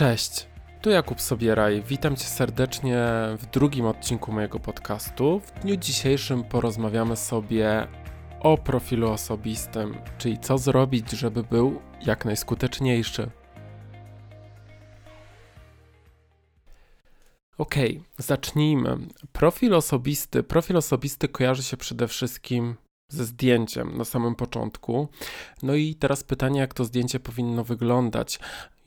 Cześć, tu Jakub Sobieraj. Witam Cię serdecznie w drugim odcinku mojego podcastu. W dniu dzisiejszym porozmawiamy sobie o profilu osobistym, czyli co zrobić, żeby był jak najskuteczniejszy. Ok, zacznijmy. Profil osobisty. Profil osobisty kojarzy się przede wszystkim ze zdjęciem na samym początku. No i teraz pytanie, jak to zdjęcie powinno wyglądać.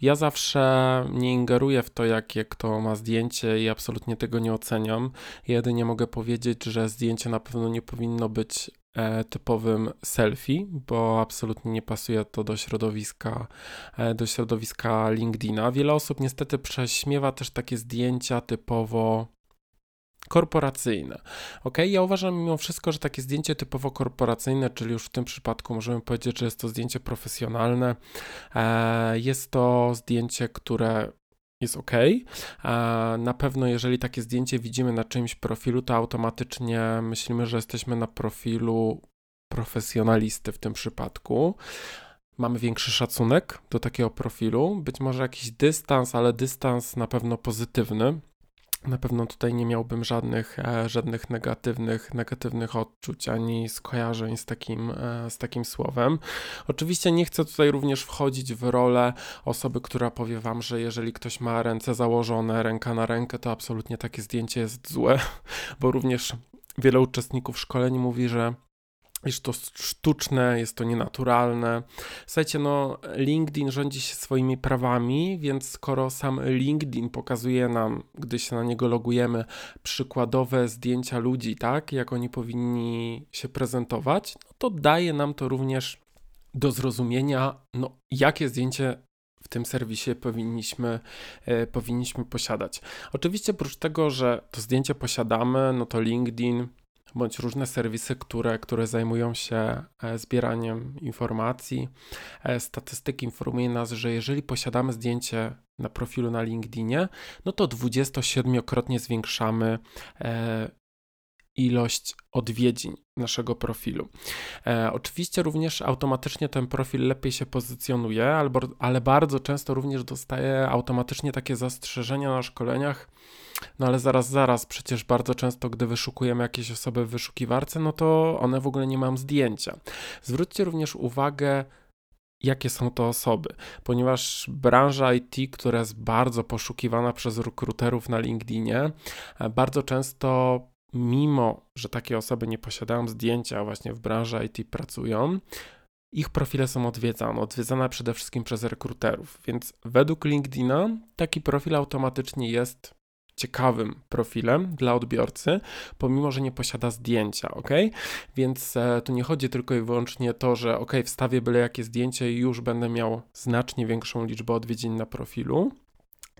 Ja zawsze nie ingeruję w to, jakie kto ma zdjęcie i absolutnie tego nie oceniam. Jedynie mogę powiedzieć, że zdjęcie na pewno nie powinno być e, typowym selfie, bo absolutnie nie pasuje to do środowiska, e, do środowiska LinkedIna. Wiele osób niestety prześmiewa też takie zdjęcia typowo korporacyjne. Ok, ja uważam mimo wszystko, że takie zdjęcie typowo korporacyjne, czyli już w tym przypadku możemy powiedzieć, że jest to zdjęcie profesjonalne, e, jest to zdjęcie, które jest ok. E, na pewno, jeżeli takie zdjęcie widzimy na czyimś profilu, to automatycznie myślimy, że jesteśmy na profilu profesjonalisty w tym przypadku. Mamy większy szacunek do takiego profilu, być może jakiś dystans, ale dystans na pewno pozytywny na pewno tutaj nie miałbym żadnych, e, żadnych negatywnych, negatywnych odczuć ani skojarzeń z takim, e, z takim słowem. Oczywiście nie chcę tutaj również wchodzić w rolę osoby, która powie wam, że jeżeli ktoś ma ręce założone, ręka na rękę, to absolutnie takie zdjęcie jest złe, bo również wiele uczestników szkoleń mówi, że jest to sztuczne, jest to nienaturalne. Słuchajcie, no LinkedIn rządzi się swoimi prawami, więc skoro sam LinkedIn pokazuje nam, gdy się na niego logujemy, przykładowe zdjęcia ludzi, tak, jak oni powinni się prezentować, no to daje nam to również do zrozumienia, no jakie zdjęcie w tym serwisie powinniśmy, e, powinniśmy posiadać. Oczywiście oprócz tego, że to zdjęcie posiadamy, no to LinkedIn bądź różne serwisy, które, które zajmują się e, zbieraniem informacji. E, statystyki informuje nas, że jeżeli posiadamy zdjęcie na profilu na LinkedInie, no to 27-krotnie zwiększamy e, ilość odwiedzin naszego profilu. E, oczywiście również automatycznie ten profil lepiej się pozycjonuje, albo, ale bardzo często również dostaje automatycznie takie zastrzeżenia na szkoleniach. No ale zaraz, zaraz, przecież bardzo często, gdy wyszukujemy jakieś osoby w wyszukiwarce, no to one w ogóle nie mam zdjęcia. Zwróćcie również uwagę, jakie są to osoby, ponieważ branża IT, która jest bardzo poszukiwana przez rekruterów na LinkedInie, e, bardzo często mimo że takie osoby nie posiadają zdjęcia, właśnie w branży IT pracują, ich profile są odwiedzane, odwiedzane przede wszystkim przez rekruterów. Więc według LinkedIna taki profil automatycznie jest ciekawym profilem dla odbiorcy, pomimo że nie posiada zdjęcia, ok? Więc e, tu nie chodzi tylko i wyłącznie to, że ok, wstawię byle jakie zdjęcie i już będę miał znacznie większą liczbę odwiedzin na profilu.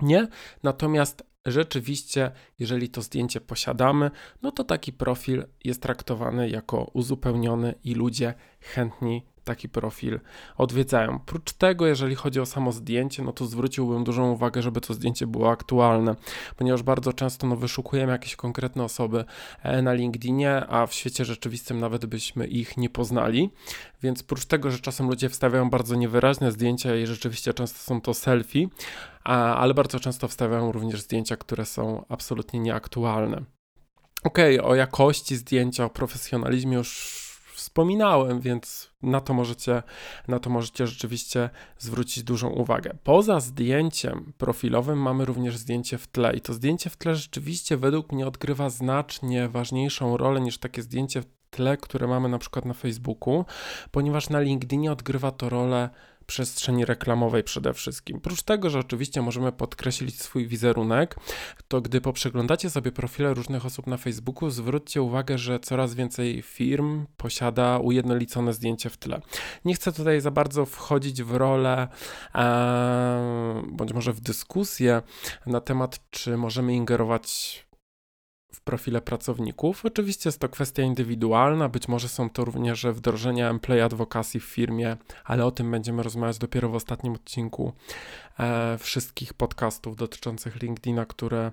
Nie, natomiast rzeczywiście, jeżeli to zdjęcie posiadamy, no to taki profil jest traktowany jako uzupełniony i ludzie chętni taki profil odwiedzają. Prócz tego, jeżeli chodzi o samo zdjęcie, no to zwróciłbym dużą uwagę, żeby to zdjęcie było aktualne, ponieważ bardzo często no, wyszukujemy jakieś konkretne osoby e, na LinkedInie, a w świecie rzeczywistym nawet byśmy ich nie poznali. Więc prócz tego, że czasem ludzie wstawiają bardzo niewyraźne zdjęcia i rzeczywiście często są to selfie, ale bardzo często wstawiają również zdjęcia, które są absolutnie nieaktualne. Okej, okay, o jakości zdjęcia, o profesjonalizmie już wspominałem, więc na to możecie, na to możecie rzeczywiście zwrócić dużą uwagę. Poza zdjęciem profilowym mamy również zdjęcie w tle i to zdjęcie w tle rzeczywiście według mnie odgrywa znacznie ważniejszą rolę niż takie zdjęcie w tle, które mamy na przykład na Facebooku, ponieważ na LinkedInie odgrywa to rolę przestrzeni reklamowej przede wszystkim. Oprócz tego, że oczywiście możemy podkreślić swój wizerunek, to gdy poprzeglądacie sobie profile różnych osób na Facebooku, zwróćcie uwagę, że coraz więcej firm posiada ujednolicone zdjęcie w tle. Nie chcę tutaj za bardzo wchodzić w rolę, e, bądź może w dyskusję na temat, czy możemy ingerować w profile pracowników. Oczywiście jest to kwestia indywidualna, być może są to również wdrożenia employee advocacy w firmie, ale o tym będziemy rozmawiać dopiero w ostatnim odcinku e, wszystkich podcastów dotyczących LinkedIna, które,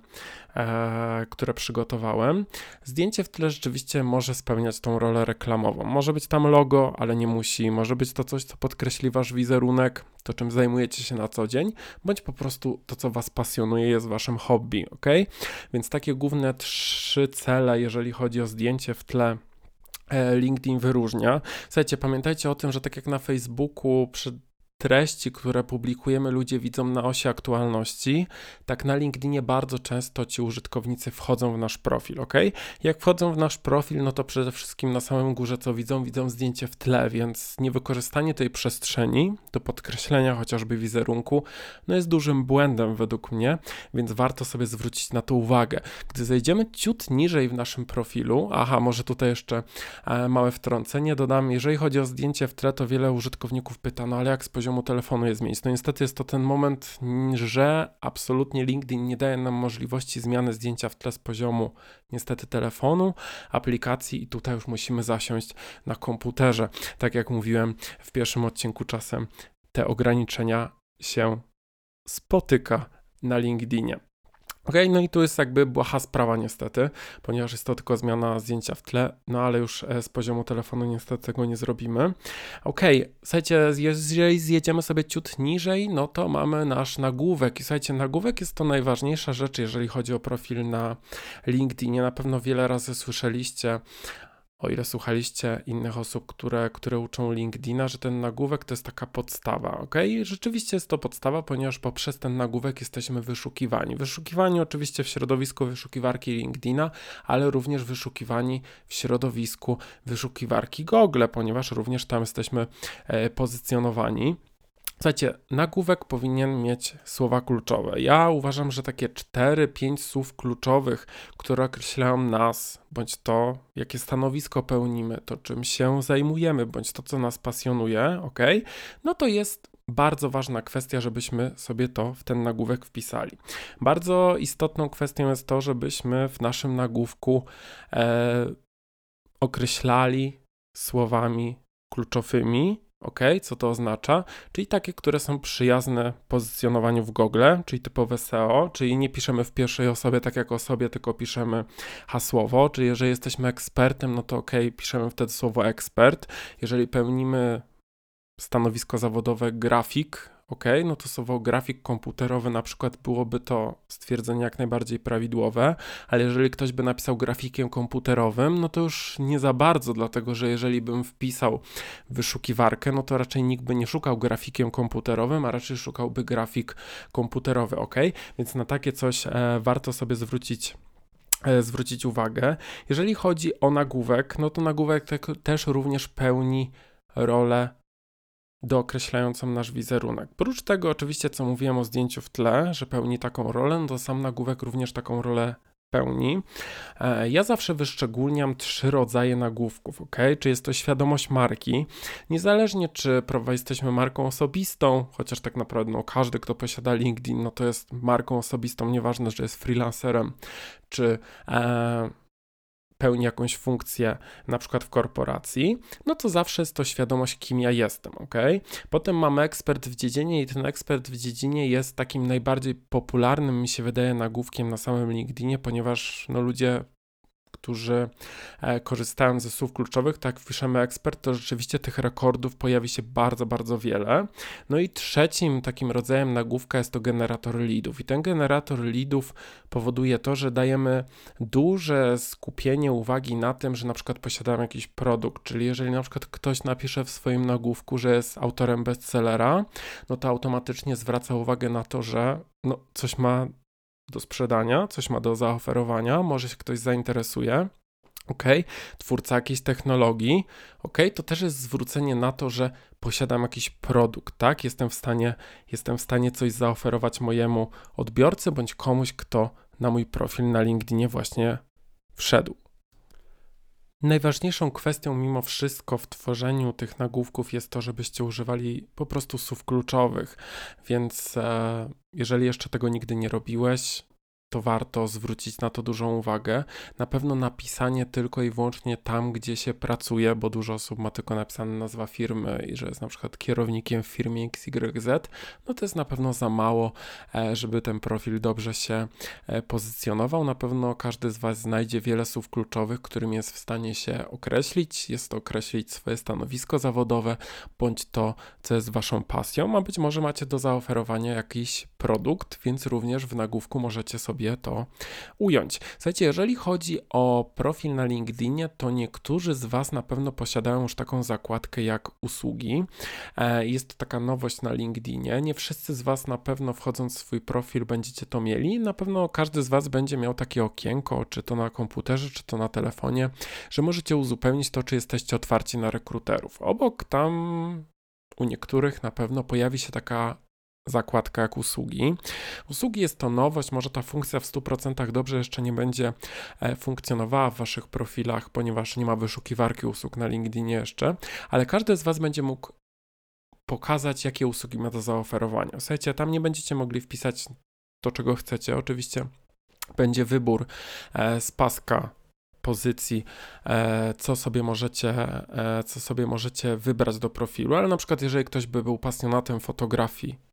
e, które przygotowałem. Zdjęcie w tle rzeczywiście może spełniać tą rolę reklamową. Może być tam logo, ale nie musi. Może być to coś, co podkreśli wasz wizerunek, to czym zajmujecie się na co dzień, bądź po prostu to, co was pasjonuje, jest waszym hobby, ok? Więc takie główne trzy cele, jeżeli chodzi o zdjęcie w tle e, LinkedIn wyróżnia. Słuchajcie, pamiętajcie o tym, że tak jak na Facebooku przy treści, które publikujemy, ludzie widzą na osi aktualności. Tak na LinkedInie bardzo często ci użytkownicy wchodzą w nasz profil, ok? Jak wchodzą w nasz profil, no to przede wszystkim na samym górze co widzą? Widzą zdjęcie w tle, więc niewykorzystanie tej przestrzeni do podkreślenia chociażby wizerunku, no jest dużym błędem według mnie, więc warto sobie zwrócić na to uwagę. Gdy zejdziemy ciut niżej w naszym profilu, aha, może tutaj jeszcze e, małe wtrącenie dodam, jeżeli chodzi o zdjęcie w tle, to wiele użytkowników pyta, no ale jak z poziomu poziomu telefonu je zmienić. No niestety jest to ten moment, że absolutnie LinkedIn nie daje nam możliwości zmiany zdjęcia w tle z poziomu niestety telefonu, aplikacji i tutaj już musimy zasiąść na komputerze. Tak jak mówiłem w pierwszym odcinku czasem te ograniczenia się spotyka na LinkedInie. Ok, no i tu jest jakby błaha sprawa niestety, ponieważ jest to tylko zmiana zdjęcia w tle, no ale już e, z poziomu telefonu niestety tego nie zrobimy. Ok, słuchajcie, jeżeli zjedziemy sobie ciut niżej, no to mamy nasz nagłówek i słuchajcie, nagłówek jest to najważniejsza rzecz, jeżeli chodzi o profil na LinkedInie. Na pewno wiele razy słyszeliście o ile słuchaliście innych osób, które, które uczą LinkedIna, że ten nagłówek to jest taka podstawa, ok? Rzeczywiście jest to podstawa, ponieważ poprzez ten nagłówek jesteśmy wyszukiwani. Wyszukiwani oczywiście w środowisku wyszukiwarki LinkedIna, ale również wyszukiwani w środowisku wyszukiwarki Google, ponieważ również tam jesteśmy e, pozycjonowani. Słuchajcie, nagłówek powinien mieć słowa kluczowe. Ja uważam, że takie 4-5 słów kluczowych, które określają nas, bądź to, jakie stanowisko pełnimy, to czym się zajmujemy, bądź to, co nas pasjonuje, ok? No to jest bardzo ważna kwestia, żebyśmy sobie to w ten nagłówek wpisali. Bardzo istotną kwestią jest to, żebyśmy w naszym nagłówku e, określali słowami kluczowymi Ok, co to oznacza? Czyli takie, które są przyjazne pozycjonowaniu w Google, czyli typowe SEO, czyli nie piszemy w pierwszej osobie tak jak o sobie, tylko piszemy hasłowo, czyli jeżeli jesteśmy ekspertem, no to ok, piszemy wtedy słowo ekspert. Jeżeli pełnimy stanowisko zawodowe grafik, ok, no to słowo grafik komputerowy na przykład byłoby to stwierdzenie jak najbardziej prawidłowe, ale jeżeli ktoś by napisał grafikiem komputerowym, no to już nie za bardzo, dlatego że jeżeli bym wpisał wyszukiwarkę, no to raczej nikt by nie szukał grafikiem komputerowym, a raczej szukałby grafik komputerowy, ok, więc na takie coś e, warto sobie zwrócić e, zwrócić uwagę. Jeżeli chodzi o nagłówek, no to nagłówek te, też również pełni rolę dookreślającą nasz wizerunek. Prócz tego, oczywiście, co mówiłem o zdjęciu w tle, że pełni taką rolę, no to sam nagłówek również taką rolę pełni. E, ja zawsze wyszczególniam trzy rodzaje nagłówków, ok? Czy jest to świadomość marki, niezależnie czy jesteśmy marką osobistą, chociaż tak naprawdę no, każdy, kto posiada LinkedIn, no to jest marką osobistą, nieważne, że jest freelancerem, czy e, pełni jakąś funkcję, na przykład w korporacji, no to zawsze jest to świadomość, kim ja jestem, ok? Potem mamy ekspert w dziedzinie i ten ekspert w dziedzinie jest takim najbardziej popularnym, mi się wydaje, nagłówkiem na samym LinkedInie, ponieważ no, ludzie którzy e, korzystają ze słów kluczowych, tak piszemy ekspert, to rzeczywiście tych rekordów pojawi się bardzo, bardzo wiele. No i trzecim takim rodzajem nagłówka jest to generator leadów. I ten generator leadów powoduje to, że dajemy duże skupienie uwagi na tym, że na przykład posiadamy jakiś produkt, czyli jeżeli na przykład ktoś napisze w swoim nagłówku, że jest autorem bestsellera, no to automatycznie zwraca uwagę na to, że no, coś ma do sprzedania, coś ma do zaoferowania, może się ktoś zainteresuje. OK, twórca jakiejś technologii, OK, to też jest zwrócenie na to, że posiadam jakiś produkt, tak? Jestem w stanie, jestem w stanie coś zaoferować mojemu odbiorcy bądź komuś, kto na mój profil na LinkedInie właśnie wszedł. Najważniejszą kwestią mimo wszystko w tworzeniu tych nagłówków jest to, żebyście używali po prostu słów kluczowych. Więc e, jeżeli jeszcze tego nigdy nie robiłeś, to warto zwrócić na to dużą uwagę. Na pewno napisanie tylko i wyłącznie tam, gdzie się pracuje, bo dużo osób ma tylko napisane nazwa firmy i że jest na przykład kierownikiem w firmie XYZ, no to jest na pewno za mało, e, żeby ten profil dobrze się e, pozycjonował. Na pewno każdy z Was znajdzie wiele słów kluczowych, którym jest w stanie się określić. Jest to określić swoje stanowisko zawodowe, bądź to, co jest Waszą pasją, a być może macie do zaoferowania jakiś produkt, więc również w nagłówku możecie sobie sobie to ująć. Słuchajcie, jeżeli chodzi o profil na LinkedInie, to niektórzy z Was na pewno posiadają już taką zakładkę jak usługi. E, jest to taka nowość na LinkedInie. Nie wszyscy z Was na pewno wchodząc w swój profil będziecie to mieli. Na pewno każdy z Was będzie miał takie okienko, czy to na komputerze, czy to na telefonie, że możecie uzupełnić to, czy jesteście otwarci na rekruterów. Obok tam u niektórych na pewno pojawi się taka zakładka jak usługi. Usługi jest to nowość, może ta funkcja w 100% dobrze jeszcze nie będzie e, funkcjonowała w Waszych profilach, ponieważ nie ma wyszukiwarki usług na LinkedInie jeszcze, ale każdy z Was będzie mógł pokazać, jakie usługi ma do zaoferowania. Słuchajcie, tam nie będziecie mogli wpisać to, czego chcecie. Oczywiście będzie wybór e, z paska pozycji, e, co sobie możecie, co sobie możecie wybrać do profilu, ale na przykład jeżeli ktoś by był pasjonatem fotografii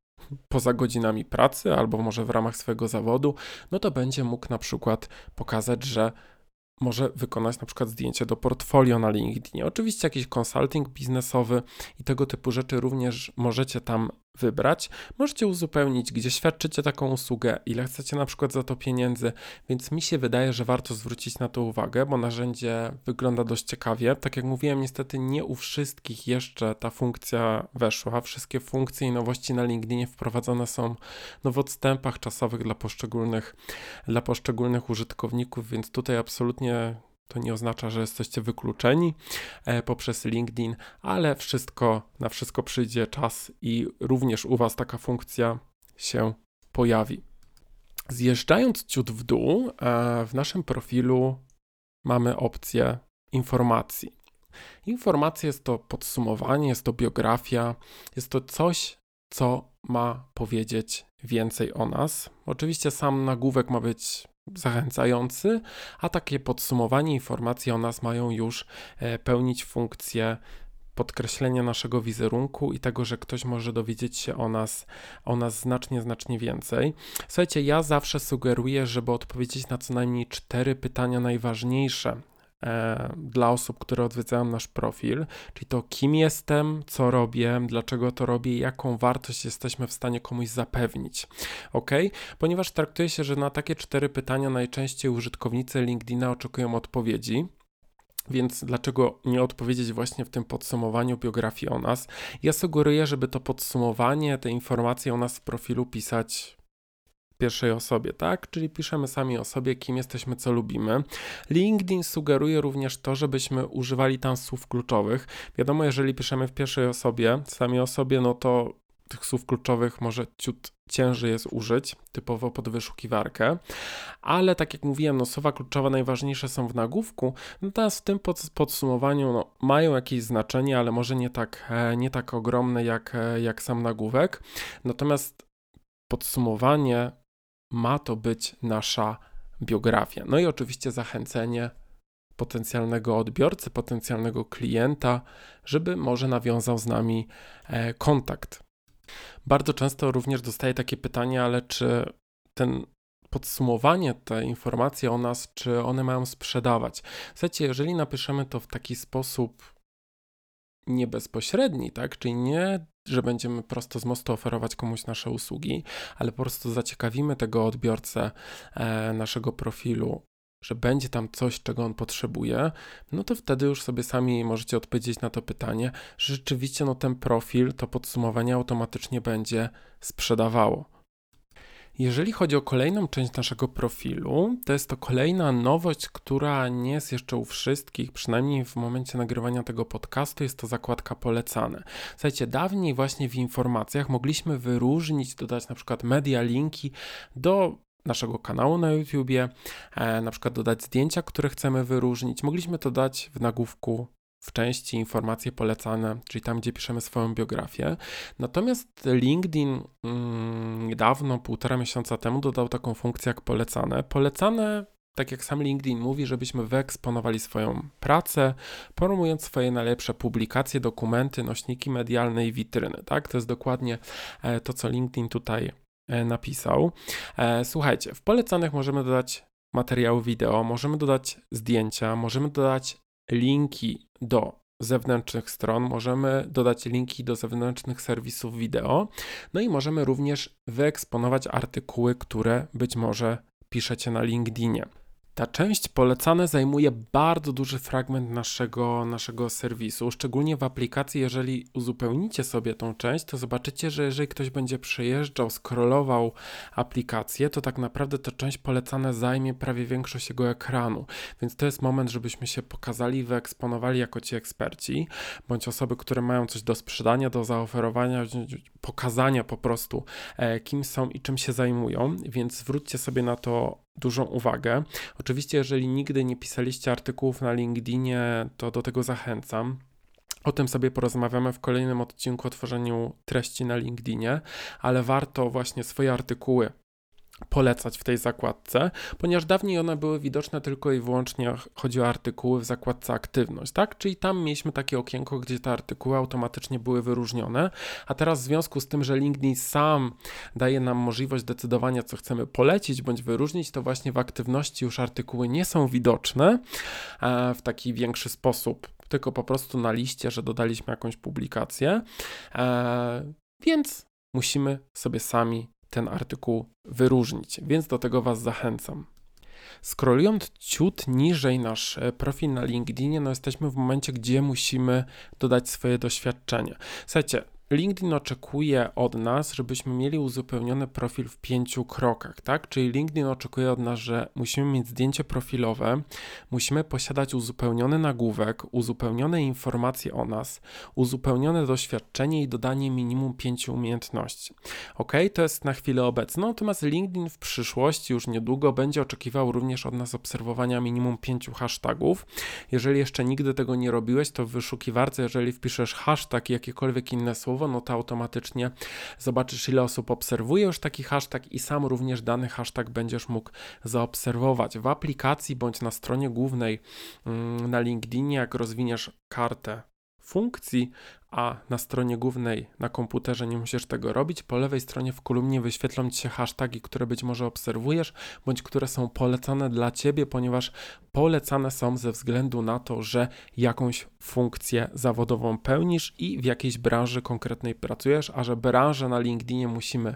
poza godzinami pracy albo może w ramach swojego zawodu, no to będzie mógł na przykład pokazać, że może wykonać na przykład zdjęcie do portfolio na LinkedInie. Oczywiście jakiś konsulting biznesowy i tego typu rzeczy również możecie tam wybrać. Możecie uzupełnić, gdzie świadczycie taką usługę, ile chcecie na przykład za to pieniędzy, więc mi się wydaje, że warto zwrócić na to uwagę, bo narzędzie wygląda dość ciekawie. Tak jak mówiłem, niestety nie u wszystkich jeszcze ta funkcja weszła. Wszystkie funkcje i nowości na LinkedInie wprowadzone są no, w odstępach czasowych dla poszczególnych, dla poszczególnych użytkowników, więc tutaj absolutnie to nie oznacza, że jesteście wykluczeni e, poprzez LinkedIn, ale wszystko, na wszystko przyjdzie czas i również u Was taka funkcja się pojawi. Zjeżdżając ciut w dół, e, w naszym profilu mamy opcję informacji. Informacje jest to podsumowanie, jest to biografia, jest to coś, co ma powiedzieć więcej o nas. Oczywiście sam nagłówek ma być zachęcający, a takie podsumowanie informacji o nas mają już e, pełnić funkcję podkreślenia naszego wizerunku i tego, że ktoś może dowiedzieć się o nas, o nas znacznie, znacznie więcej. Słuchajcie, ja zawsze sugeruję, żeby odpowiedzieć na co najmniej cztery pytania najważniejsze dla osób, które odwiedzają nasz profil, czyli to kim jestem, co robię, dlaczego to robię, jaką wartość jesteśmy w stanie komuś zapewnić. Ok? Ponieważ traktuje się, że na takie cztery pytania najczęściej użytkownicy LinkedIna oczekują odpowiedzi. Więc dlaczego nie odpowiedzieć właśnie w tym podsumowaniu biografii o nas? Ja sugeruję, żeby to podsumowanie, te informacje o nas w profilu pisać pierwszej osobie, tak? Czyli piszemy sami o sobie, kim jesteśmy, co lubimy. LinkedIn sugeruje również to, żebyśmy używali tam słów kluczowych. Wiadomo, jeżeli piszemy w pierwszej osobie, sami o sobie, no to tych słów kluczowych może ciut ciężej jest użyć, typowo pod wyszukiwarkę, ale tak jak mówiłem, no słowa kluczowe najważniejsze są w nagłówku, natomiast w tym podsumowaniu no, mają jakieś znaczenie, ale może nie tak, e, nie tak ogromne jak, e, jak sam nagłówek. Natomiast podsumowanie ma to być nasza biografia. No i oczywiście zachęcenie potencjalnego odbiorcy, potencjalnego klienta, żeby może nawiązał z nami e, kontakt. Bardzo często również dostaję takie pytania, ale czy ten podsumowanie, te informacje o nas, czy one mają sprzedawać? Słuchajcie, jeżeli napiszemy to w taki sposób nie bezpośredni, tak? Czyli nie, że będziemy prosto z mostu oferować komuś nasze usługi, ale po prostu zaciekawimy tego odbiorcę e, naszego profilu, że będzie tam coś, czego on potrzebuje, no to wtedy już sobie sami możecie odpowiedzieć na to pytanie, że rzeczywiście no, ten profil, to podsumowanie automatycznie będzie sprzedawało. Jeżeli chodzi o kolejną część naszego profilu, to jest to kolejna nowość, która nie jest jeszcze u wszystkich, przynajmniej w momencie nagrywania tego podcastu, jest to zakładka polecane. Słuchajcie, dawniej właśnie w informacjach mogliśmy wyróżnić, dodać na przykład media linki do naszego kanału na YouTubie, e, na przykład dodać zdjęcia, które chcemy wyróżnić. Mogliśmy to dać w nagłówku w części informacje polecane, czyli tam, gdzie piszemy swoją biografię. Natomiast LinkedIn mm, dawno, półtora miesiąca temu, dodał taką funkcję jak polecane. Polecane tak jak sam LinkedIn mówi, żebyśmy wyeksponowali swoją pracę, promując swoje najlepsze publikacje, dokumenty, nośniki medialne i witryny. Tak? To jest dokładnie e, to, co LinkedIn tutaj e, napisał. E, słuchajcie, w polecanych możemy dodać materiały wideo, możemy dodać zdjęcia, możemy dodać linki do zewnętrznych stron, możemy dodać linki do zewnętrznych serwisów wideo, no i możemy również wyeksponować artykuły, które być może piszecie na LinkedInie. Ta część polecane zajmuje bardzo duży fragment naszego, naszego serwisu, szczególnie w aplikacji. Jeżeli uzupełnicie sobie tą część, to zobaczycie, że jeżeli ktoś będzie przejeżdżał, scrollował aplikację, to tak naprawdę ta część polecane zajmie prawie większość jego ekranu. Więc to jest moment, żebyśmy się pokazali, wyeksponowali jako ci eksperci, bądź osoby, które mają coś do sprzedania, do zaoferowania, pokazania po prostu, e, kim są i czym się zajmują. Więc zwróćcie sobie na to dużą uwagę. Oczywiście, jeżeli nigdy nie pisaliście artykułów na LinkedInie, to do tego zachęcam. O tym sobie porozmawiamy w kolejnym odcinku o tworzeniu treści na LinkedInie, ale warto właśnie swoje artykuły polecać w tej zakładce, ponieważ dawniej one były widoczne tylko i wyłącznie chodzi o artykuły w zakładce aktywność, tak? Czyli tam mieliśmy takie okienko, gdzie te artykuły automatycznie były wyróżnione, a teraz w związku z tym, że LinkedIn sam daje nam możliwość decydowania, co chcemy polecić bądź wyróżnić, to właśnie w aktywności już artykuły nie są widoczne e, w taki większy sposób, tylko po prostu na liście, że dodaliśmy jakąś publikację, e, więc musimy sobie sami ten artykuł wyróżnić, więc do tego Was zachęcam. Scrollując ciut niżej nasz e, profil na LinkedInie, no jesteśmy w momencie, gdzie musimy dodać swoje doświadczenie. Słuchajcie, LinkedIn oczekuje od nas, żebyśmy mieli uzupełniony profil w pięciu krokach, tak? Czyli LinkedIn oczekuje od nas, że musimy mieć zdjęcie profilowe, musimy posiadać uzupełniony nagłówek, uzupełnione informacje o nas, uzupełnione doświadczenie i dodanie minimum pięciu umiejętności. Ok, to jest na chwilę obecną, natomiast LinkedIn w przyszłości już niedługo będzie oczekiwał również od nas obserwowania minimum pięciu hashtagów. Jeżeli jeszcze nigdy tego nie robiłeś, to w wyszukiwarce, jeżeli wpiszesz hashtag i jakiekolwiek inne słowo, no to automatycznie zobaczysz, ile osób obserwuje już taki hashtag i sam również dany hashtag będziesz mógł zaobserwować. W aplikacji bądź na stronie głównej mm, na LinkedInie, jak rozwiniesz kartę funkcji, a na stronie głównej na komputerze nie musisz tego robić. Po lewej stronie w kolumnie wyświetlą Ci się hasztagi, które być może obserwujesz, bądź które są polecane dla Ciebie, ponieważ polecane są ze względu na to, że jakąś funkcję zawodową pełnisz i w jakiejś branży konkretnej pracujesz, a że branżę na LinkedInie musimy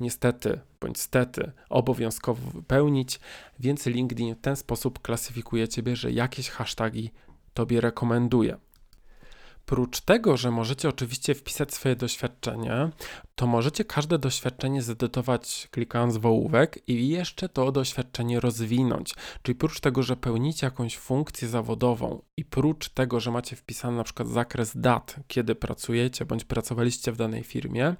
niestety bądź stety obowiązkowo wypełnić, więc LinkedIn w ten sposób klasyfikuje Ciebie, że jakieś hasztagi Tobie rekomenduje. Prócz tego, że możecie oczywiście wpisać swoje doświadczenie, to możecie każde doświadczenie zedytować klikając w ołówek i jeszcze to doświadczenie rozwinąć. Czyli prócz tego, że pełnicie jakąś funkcję zawodową i prócz tego, że macie wpisany na przykład zakres dat, kiedy pracujecie bądź pracowaliście w danej firmie,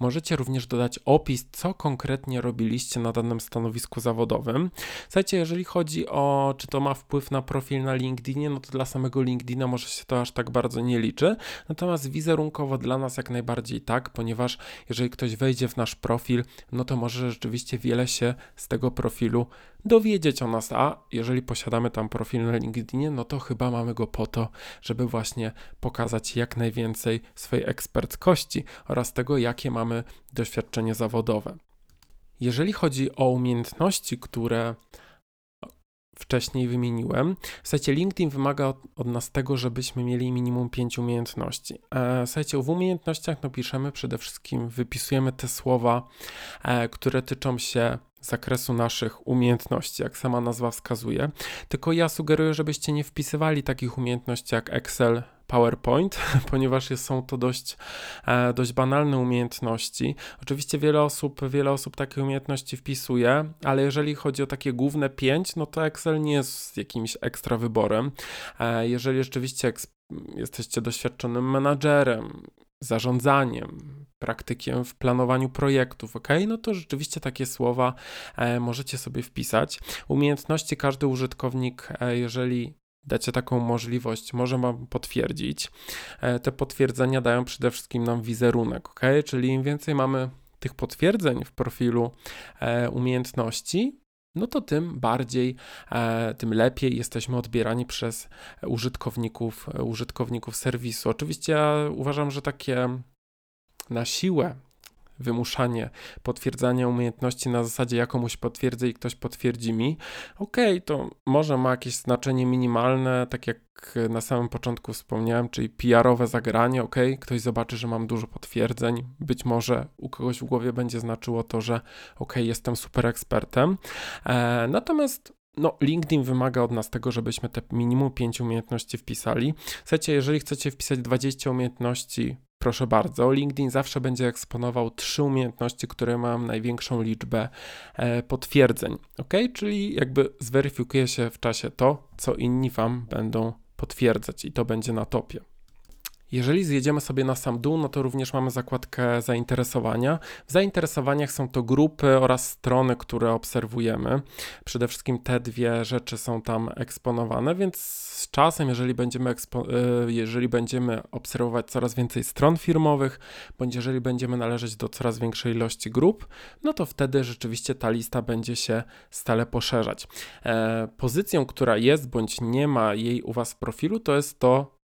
możecie również dodać opis, co konkretnie robiliście na danym stanowisku zawodowym. Słuchajcie, jeżeli chodzi o, czy to ma wpływ na profil na LinkedInie, no to dla samego LinkedIna może się to aż tak bardzo nie liczy, natomiast wizerunkowo dla nas jak najbardziej tak, ponieważ jeżeli ktoś wejdzie w nasz profil, no to może rzeczywiście wiele się z tego profilu dowiedzieć o nas, a jeżeli posiadamy tam profil na LinkedInie, no to chyba mamy go po to, żeby właśnie pokazać jak najwięcej swojej eksperckości oraz tego, jakie mamy doświadczenie zawodowe. Jeżeli chodzi o umiejętności, które wcześniej wymieniłem. Słuchajcie, LinkedIn wymaga od, nas tego, żebyśmy mieli minimum 5 umiejętności. E, słuchajcie, w umiejętnościach napiszemy przede wszystkim, wypisujemy te słowa, e, które tyczą się zakresu naszych umiejętności, jak sama nazwa wskazuje. Tylko ja sugeruję, żebyście nie wpisywali takich umiejętności jak Excel, PowerPoint, ponieważ są to dość, e, dość banalne umiejętności. Oczywiście wiele osób, wiele osób takie umiejętności wpisuje, ale jeżeli chodzi o takie główne pięć, no to Excel nie jest jakimś ekstra wyborem. E, jeżeli rzeczywiście jesteście doświadczonym menadżerem, zarządzaniem, praktykiem w planowaniu projektów, ok? No to rzeczywiście takie słowa e, możecie sobie wpisać. Umiejętności każdy użytkownik, e, jeżeli dacie taką możliwość, może Wam potwierdzić. E, te potwierdzenia dają przede wszystkim nam wizerunek, ok? Czyli im więcej mamy tych potwierdzeń w profilu umiejętności, no to tym bardziej, tym lepiej jesteśmy odbierani przez użytkowników, użytkowników serwisu. Oczywiście ja uważam, że takie na siłę wymuszanie potwierdzania umiejętności na zasadzie ja komuś potwierdzę i ktoś potwierdzi mi, okej, okay, to może ma jakieś znaczenie minimalne, tak jak na samym początku wspomniałem, czyli PR-owe zagranie, ok, ktoś zobaczy, że mam dużo potwierdzeń, być może u kogoś w głowie będzie znaczyło to, że ok, jestem super ekspertem. E, natomiast no, LinkedIn wymaga od nas tego, żebyśmy te minimum 5 umiejętności wpisali. Słuchajcie, jeżeli chcecie wpisać 20 umiejętności Proszę bardzo, LinkedIn zawsze będzie eksponował trzy umiejętności, które mają największą liczbę e, potwierdzeń. Ok, czyli jakby zweryfikuje się w czasie to, co inni Wam będą potwierdzać i to będzie na topie. Jeżeli zjedziemy sobie na sam dół, no to również mamy zakładkę zainteresowania. W zainteresowaniach są to grupy oraz strony, które obserwujemy. Przede wszystkim te dwie rzeczy są tam eksponowane, więc z czasem, jeżeli będziemy, e, jeżeli będziemy obserwować coraz więcej stron firmowych, bądź jeżeli będziemy należeć do coraz większej ilości grup, no to wtedy rzeczywiście ta lista będzie się stale poszerzać. E, pozycją, która jest bądź nie ma jej u Was w profilu, to jest to,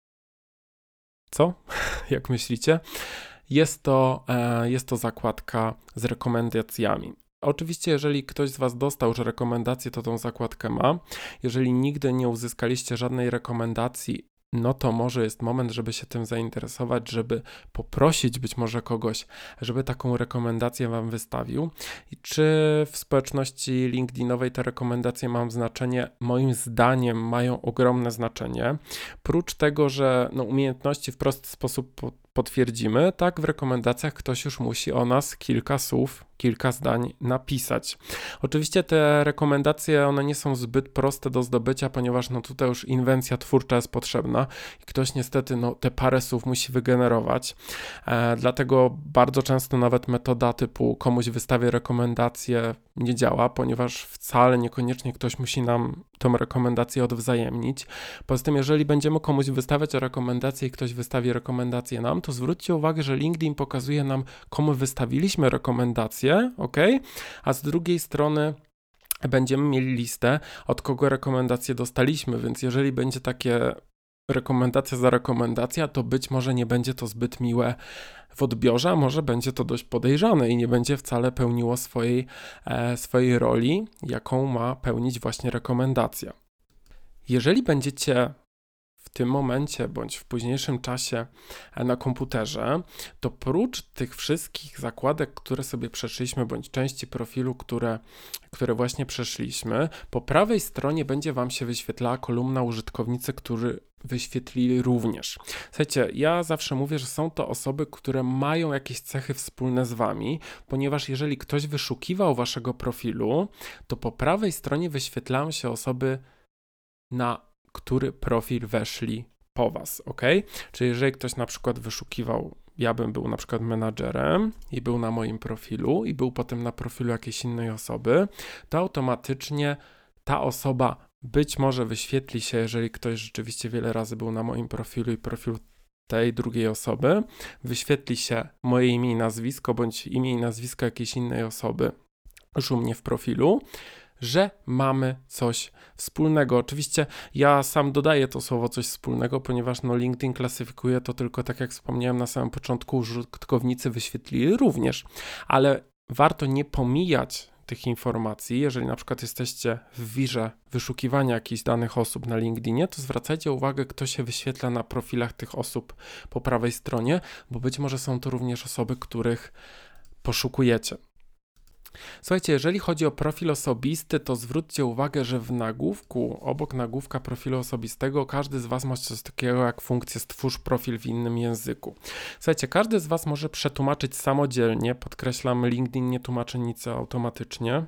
co? Jak myślicie? Jest to, e, jest to zakładka z rekomendacjami. Oczywiście, jeżeli ktoś z Was dostał już rekomendację, to tą zakładkę ma. Jeżeli nigdy nie uzyskaliście żadnej rekomendacji, no to może jest moment, żeby się tym zainteresować, żeby poprosić być może kogoś, żeby taką rekomendację Wam wystawił. I czy w społeczności LinkedInowej te rekomendacje mają znaczenie? Moim zdaniem mają ogromne znaczenie. Prócz tego, że no, umiejętności w prosty sposób potwierdzimy, tak w rekomendacjach ktoś już musi o nas kilka słów, kilka zdań napisać. Oczywiście te rekomendacje, one nie są zbyt proste do zdobycia, ponieważ no tutaj już inwencja twórcza jest potrzebna i ktoś niestety no, te parę słów musi wygenerować. E, dlatego bardzo często nawet metoda typu komuś wystawię rekomendację nie działa, ponieważ wcale niekoniecznie ktoś musi nam tą rekomendację odwzajemnić. Poza tym, jeżeli będziemy komuś wystawiać rekomendację i ktoś wystawi rekomendację nam, to zwróćcie uwagę, że LinkedIn pokazuje nam, komu wystawiliśmy rekomendację, ok? A z drugiej strony będziemy mieli listę, od kogo rekomendacje dostaliśmy, więc jeżeli będzie takie rekomendacja za rekomendacja, to być może nie będzie to zbyt miłe w odbiorze, a może będzie to dość podejrzane i nie będzie wcale pełniło swojej, e, swojej roli, jaką ma pełnić właśnie rekomendacja. Jeżeli będziecie tym momencie bądź w późniejszym czasie e, na komputerze, to prócz tych wszystkich zakładek, które sobie przeszliśmy, bądź części profilu, które, które właśnie przeszliśmy, po prawej stronie będzie Wam się wyświetlała kolumna użytkownicy, którzy wyświetlili również. Słuchajcie, ja zawsze mówię, że są to osoby, które mają jakieś cechy wspólne z Wami, ponieważ jeżeli ktoś wyszukiwał Waszego profilu, to po prawej stronie wyświetlają się osoby na który profil weszli po Was, ok? Czyli jeżeli ktoś na przykład wyszukiwał, ja bym był na przykład menadżerem i był na moim profilu i był potem na profilu jakiejś innej osoby, to automatycznie ta osoba być może wyświetli się, jeżeli ktoś rzeczywiście wiele razy był na moim profilu i profilu tej drugiej osoby, wyświetli się moje imię i nazwisko, bądź imię i nazwisko jakiejś innej osoby już u mnie w profilu że mamy coś wspólnego. Oczywiście ja sam dodaję to słowo coś wspólnego, ponieważ no LinkedIn klasyfikuje to tylko tak jak wspomniałem na samym początku, użytkownicy wyświetlili również, ale warto nie pomijać tych informacji. Jeżeli na przykład jesteście w wirze wyszukiwania jakichś danych osób na LinkedInie, to zwracajcie uwagę, kto się wyświetla na profilach tych osób po prawej stronie, bo być może są to również osoby, których poszukujecie. Słuchajcie, jeżeli chodzi o profil osobisty, to zwróćcie uwagę, że w nagłówku, obok nagłówka profilu osobistego, każdy z Was ma coś takiego jak funkcję stwórz profil w innym języku. Słuchajcie, każdy z Was może przetłumaczyć samodzielnie, podkreślam, LinkedIn nie tłumaczy nic automatycznie.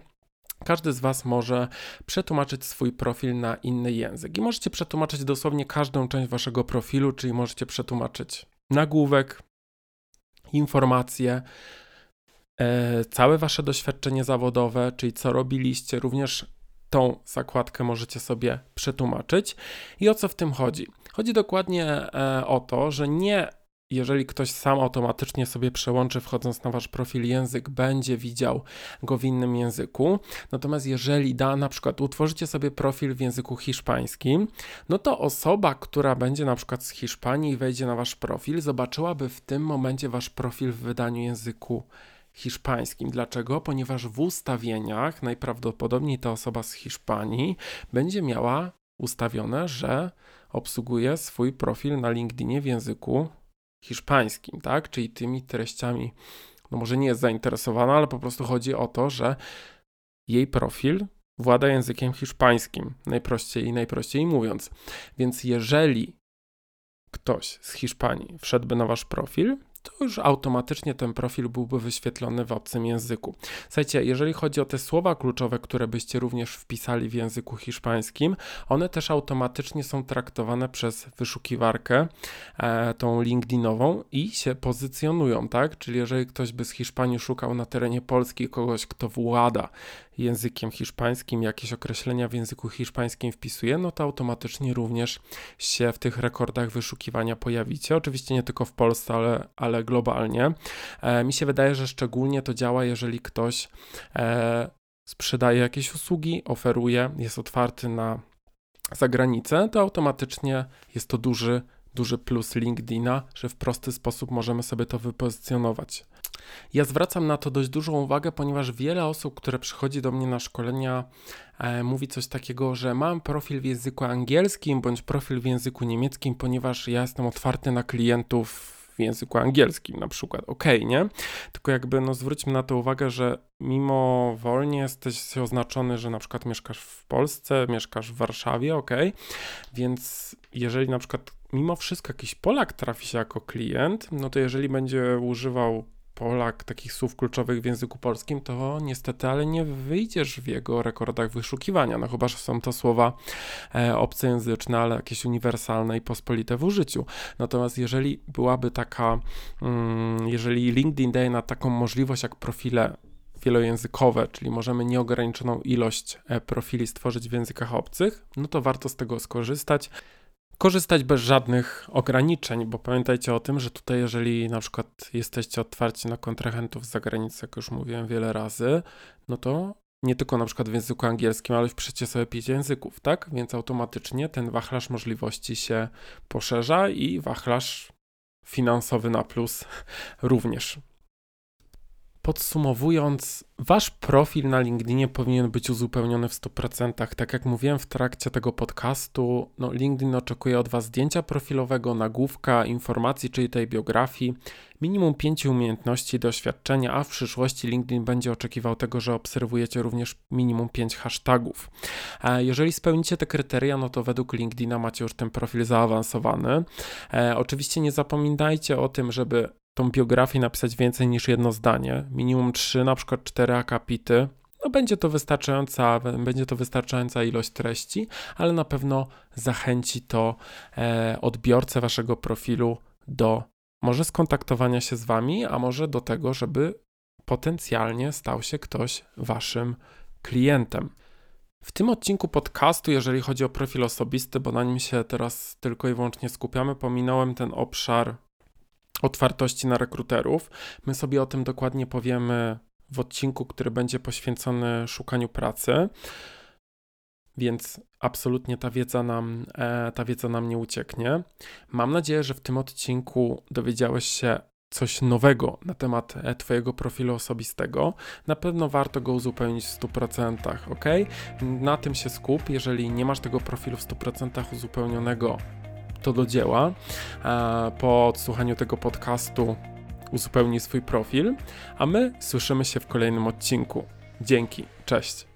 Każdy z Was może przetłumaczyć swój profil na inny język i możecie przetłumaczyć dosłownie każdą część Waszego profilu, czyli możecie przetłumaczyć nagłówek, informacje, całe wasze doświadczenie zawodowe, czyli co robiliście, również tą zakładkę możecie sobie przetłumaczyć. I o co w tym chodzi? Chodzi dokładnie e, o to, że nie jeżeli ktoś sam automatycznie sobie przełączy, wchodząc na wasz profil język, będzie widział go w innym języku. Natomiast jeżeli da, na przykład utworzycie sobie profil w języku hiszpańskim, no to osoba, która będzie na przykład z Hiszpanii i wejdzie na wasz profil, zobaczyłaby w tym momencie wasz profil w wydaniu języku hiszpańskim. Dlaczego? Ponieważ w ustawieniach najprawdopodobniej ta osoba z Hiszpanii będzie miała ustawione, że obsługuje swój profil na LinkedInie w języku hiszpańskim, tak? Czyli tymi treściami, no może nie jest zainteresowana, ale po prostu chodzi o to, że jej profil włada językiem hiszpańskim, najprościej i najprościej mówiąc. Więc jeżeli ktoś z Hiszpanii wszedłby na wasz profil, to już automatycznie ten profil byłby wyświetlony w obcym języku. Słuchajcie, jeżeli chodzi o te słowa kluczowe, które byście również wpisali w języku hiszpańskim, one też automatycznie są traktowane przez wyszukiwarkę, e, tą LinkedInową i się pozycjonują, tak? Czyli jeżeli ktoś by z Hiszpanii szukał na terenie Polski kogoś, kto włada językiem hiszpańskim, jakieś określenia w języku hiszpańskim wpisuje, no to automatycznie również się w tych rekordach wyszukiwania pojawicie. Oczywiście nie tylko w Polsce, ale, ale globalnie. E, mi się wydaje, że szczególnie to działa, jeżeli ktoś e, sprzedaje jakieś usługi, oferuje, jest otwarty na zagranicę, to automatycznie jest to duży, duży plus LinkedIna, że w prosty sposób możemy sobie to wypozycjonować. Ja zwracam na to dość dużą uwagę, ponieważ wiele osób, które przychodzi do mnie na szkolenia, e, mówi coś takiego, że mam profil w języku angielskim bądź profil w języku niemieckim, ponieważ ja jestem otwarty na klientów w języku angielskim na przykład. Ok, nie? Tylko jakby no zwróćmy na to uwagę, że mimo wolnie jesteś oznaczony, że na przykład mieszkasz w Polsce, mieszkasz w Warszawie, ok? Więc jeżeli na przykład mimo wszystko jakiś Polak trafi się jako klient, no to jeżeli będzie używał Polak takich słów kluczowych w języku polskim, to niestety, ale nie wyjdziesz w jego rekordach wyszukiwania. No chyba, że są to słowa e, obcojęzyczne, ale jakieś uniwersalne i pospolite w użyciu. Natomiast jeżeli byłaby taka, mm, jeżeli LinkedIn daje na taką możliwość jak profile wielojęzykowe, czyli możemy nieograniczoną ilość e, profili stworzyć w językach obcych, no to warto z tego skorzystać korzystać bez żadnych ograniczeń, bo pamiętajcie o tym, że tutaj jeżeli na przykład jesteście otwarci na kontrahentów z zagranicy, jak już mówiłem wiele razy, no to nie tylko na przykład w języku angielskim, ale wpiszecie sobie pięć języków, tak? Więc automatycznie ten wachlarz możliwości się poszerza i wachlarz finansowy na plus również. Podsumowując, wasz profil na LinkedInie powinien być uzupełniony w 100%. Tak jak mówiłem w trakcie tego podcastu, no LinkedIn oczekuje od was zdjęcia profilowego, nagłówka, informacji, czyli tej biografii, minimum 5 umiejętności doświadczenia, a w przyszłości LinkedIn będzie oczekiwał tego, że obserwujecie również minimum 5 hashtagów. Jeżeli spełnicie te kryteria, no to według LinkedIna macie już ten profil zaawansowany. E, oczywiście nie zapominajcie o tym, żeby tą biografię napisać więcej niż jedno zdanie, minimum trzy, na przykład cztery akapity, no będzie to wystarczająca, będzie to wystarczająca ilość treści, ale na pewno zachęci to e, odbiorcę waszego profilu do może skontaktowania się z wami, a może do tego, żeby potencjalnie stał się ktoś waszym klientem. W tym odcinku podcastu, jeżeli chodzi o profil osobisty, bo na nim się teraz tylko i wyłącznie skupiamy, pominąłem ten obszar otwartości na rekruterów. My sobie o tym dokładnie powiemy w odcinku, który będzie poświęcony szukaniu pracy. Więc absolutnie ta wiedza nam, e, ta wiedza nam nie ucieknie. Mam nadzieję, że w tym odcinku dowiedziałeś się coś nowego na temat e, Twojego profilu osobistego. Na pewno warto go uzupełnić w 100%, ok? Na tym się skup. Jeżeli nie masz tego profilu w 100% uzupełnionego, to do dzieła. E, po odsłuchaniu tego podcastu uzupełnij swój profil, a my słyszymy się w kolejnym odcinku. Dzięki, cześć.